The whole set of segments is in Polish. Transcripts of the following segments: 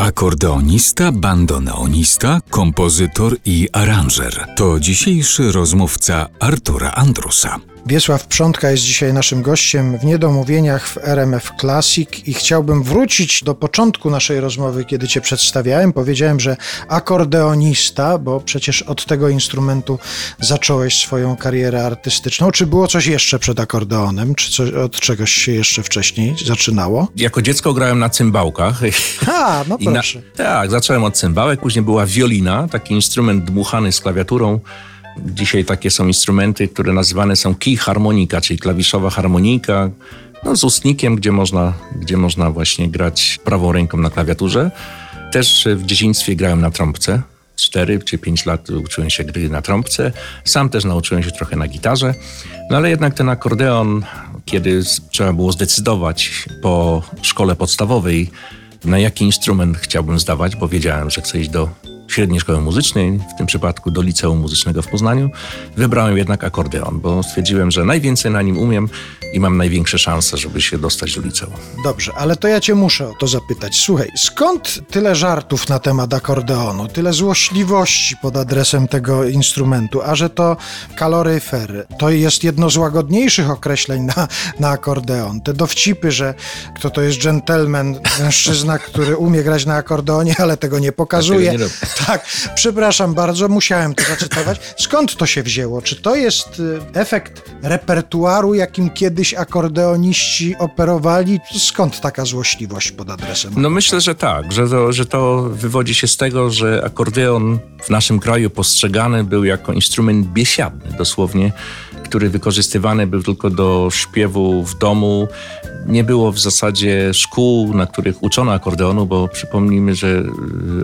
Akordeonista, bandoneonista, kompozytor i aranżer. To dzisiejszy rozmówca Artura Andrusa. Wiesław Przątka jest dzisiaj naszym gościem w Niedomówieniach w RMF Classic i chciałbym wrócić do początku naszej rozmowy, kiedy Cię przedstawiałem. Powiedziałem, że akordeonista, bo przecież od tego instrumentu zacząłeś swoją karierę artystyczną. Czy było coś jeszcze przed akordeonem? Czy coś, od czegoś się jeszcze wcześniej zaczynało? Jako dziecko grałem na cymbałkach. A, no I na, proszę. tak, zacząłem od cymbałek, później była wiolina, taki instrument dmuchany z klawiaturą. Dzisiaj takie są instrumenty, które nazywane są key harmonika, czyli klawiszowa harmonika, no, z ustnikiem, gdzie można, gdzie można właśnie grać prawą ręką na klawiaturze. Też w dzieciństwie grałem na trąbce. 4 czy 5 lat uczyłem się gry na trąbce. Sam też nauczyłem się trochę na gitarze. No ale jednak ten akordeon, kiedy trzeba było zdecydować po szkole podstawowej, na jaki instrument chciałbym zdawać, bo wiedziałem, że chcę iść do średniej szkoły muzycznej, w tym przypadku do liceum muzycznego w Poznaniu, wybrałem jednak akordeon, bo stwierdziłem, że najwięcej na nim umiem i mam największe szanse, żeby się dostać do liceum. Dobrze, ale to ja cię muszę o to zapytać. Słuchaj, skąd tyle żartów na temat akordeonu, tyle złośliwości pod adresem tego instrumentu, a że to kaloryfer, to jest jedno z łagodniejszych określeń na, na akordeon. Te dowcipy, że kto to jest gentleman, mężczyzna, który umie grać na akordeonie, ale tego nie pokazuje. Tak, przepraszam bardzo, musiałem to zacytować. Skąd to się wzięło? Czy to jest y, efekt repertuaru, jakim kiedyś akordeoniści operowali? Skąd taka złośliwość pod adresem? No myślę, że tak, że to, że to wywodzi się z tego, że akordeon w naszym kraju postrzegany był jako instrument biesiadny, dosłownie, który wykorzystywany był tylko do śpiewu w domu. Nie było w zasadzie szkół, na których uczono akordeonu, bo przypomnijmy, że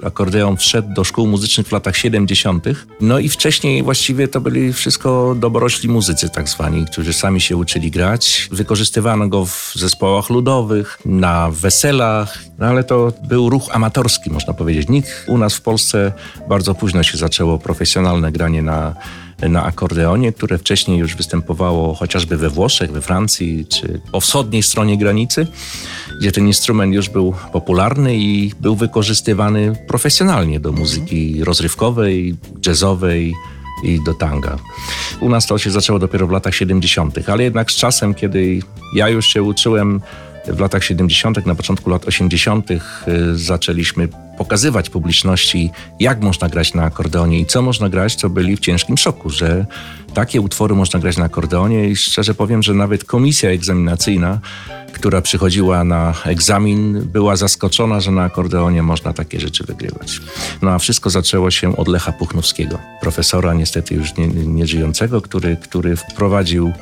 y, akordeon wszedł do szkół muzycznych w latach 70. No i wcześniej właściwie to byli wszystko doborośli muzycy tak zwani, którzy sami się uczyli grać. Wykorzystywano go w zespołach ludowych, na weselach, no ale to był ruch amatorski, można powiedzieć. Nikt u nas w Polsce bardzo późno się zaczęło profesjonalne granie na na akordeonie, które wcześniej już występowało chociażby we Włoszech, we Francji czy po wschodniej stronie granicy, gdzie ten instrument już był popularny i był wykorzystywany profesjonalnie do muzyki rozrywkowej, jazzowej i do tanga. U nas to się zaczęło dopiero w latach 70., ale jednak z czasem, kiedy ja już się uczyłem w latach 70., na początku lat 80., zaczęliśmy pokazywać publiczności, jak można grać na akordeonie i co można grać, to byli w ciężkim szoku, że takie utwory można grać na akordeonie i szczerze powiem, że nawet komisja egzaminacyjna, która przychodziła na egzamin, była zaskoczona, że na akordeonie można takie rzeczy wygrywać. No a wszystko zaczęło się od Lecha Puchnowskiego, profesora niestety już nie, nieżyjącego, który, który wprowadził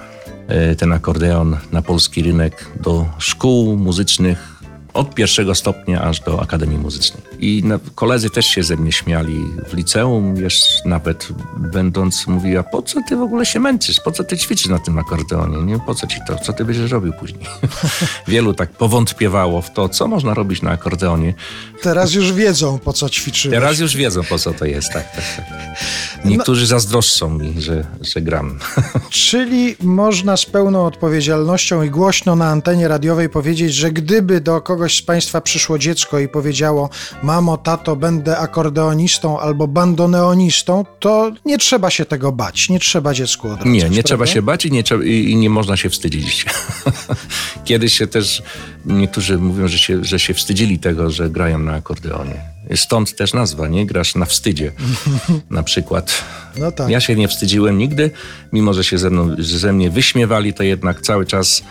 ten akordeon na polski rynek do szkół muzycznych od pierwszego stopnia aż do Akademii Muzycznej. I koledzy też się ze mnie śmiali w liceum, jeszcze nawet będąc mówiła, po co ty w ogóle się męczysz, po co ty ćwiczysz na tym akordeonie, nie? po co ci to, co ty będziesz robił później. Wielu tak powątpiewało w to, co można robić na akordeonie. Teraz już wiedzą, po co ćwiczyłeś. Teraz już wiedzą, po co to jest, tak, tak, tak. Niektórzy no, zazdroszczą mi, że, że gram. Czyli można z pełną odpowiedzialnością i głośno na antenie radiowej powiedzieć, że gdyby do kogoś z Państwa przyszło dziecko i powiedziało: Mamo, tato, będę akordeonistą albo bandoneonistą, to nie trzeba się tego bać, nie trzeba dziecku odradzać. Nie, nie prawda? trzeba się bać i nie, i, nie można się wstydzić. Kiedyś się też niektórzy mówią, że się, że się wstydzili tego, że grają na akordeonie. Stąd też nazwa, nie? Grasz na wstydzie na przykład. No tak. Ja się nie wstydziłem nigdy, mimo że się ze, mną, ze mnie wyśmiewali, to jednak cały czas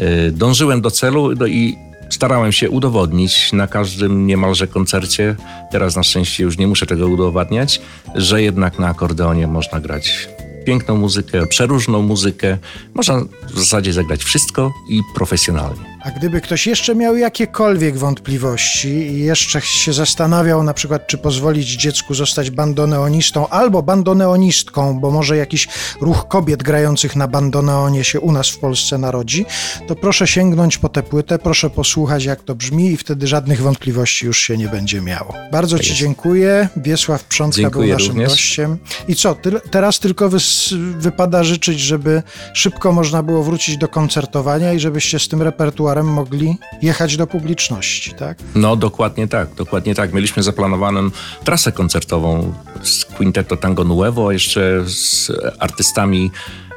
y, dążyłem do celu no i starałem się udowodnić na każdym niemalże koncercie, teraz na szczęście już nie muszę tego udowadniać, że jednak na akordeonie można grać piękną muzykę, przeróżną muzykę. Można w zasadzie zagrać wszystko i profesjonalnie. A gdyby ktoś jeszcze miał jakiekolwiek wątpliwości i jeszcze się zastanawiał na przykład, czy pozwolić dziecku zostać bandoneonistą albo bandoneonistką, bo może jakiś ruch kobiet grających na bandoneonie się u nas w Polsce narodzi, to proszę sięgnąć po tę płytę, proszę posłuchać jak to brzmi i wtedy żadnych wątpliwości już się nie będzie miało. Bardzo Tak Ci jest. dziękuję. Wiesław Przątka Dziękuję był naszym również. gościem. I co, tyle, teraz tylko wys- wypada życzyć, żeby szybko można było wrócić do koncertowania i żebyście z tym repertuarem mogli jechać do publiczności, tak? No, dokładnie tak, dokładnie tak. Mieliśmy zaplanowaną trasę koncertową z Quinteto Tango Nuevo, jeszcze z artystami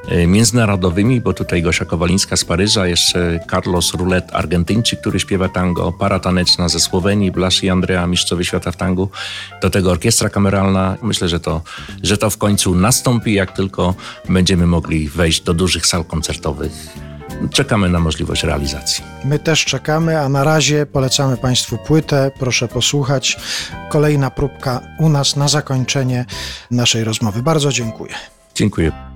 e, międzynarodowymi, bo tutaj Gosia Kowalińska z Paryża, jeszcze Carlos Rulet, Argentyńczyk, który śpiewa tango, para taneczna ze Słowenii, Blasz i Andrea, mistrzowie świata w tangu, do tego orkiestra kameralna. Myślę, że to, że to w końcu nastąpi, jak tylko będziemy mogli wejść do dużych sal koncertowych. Czekamy na możliwość realizacji. My też czekamy, a na razie polecamy Państwu płytę. Proszę posłuchać. Kolejna próbka u nas na zakończenie naszej rozmowy. Bardzo dziękuję. Dziękuję.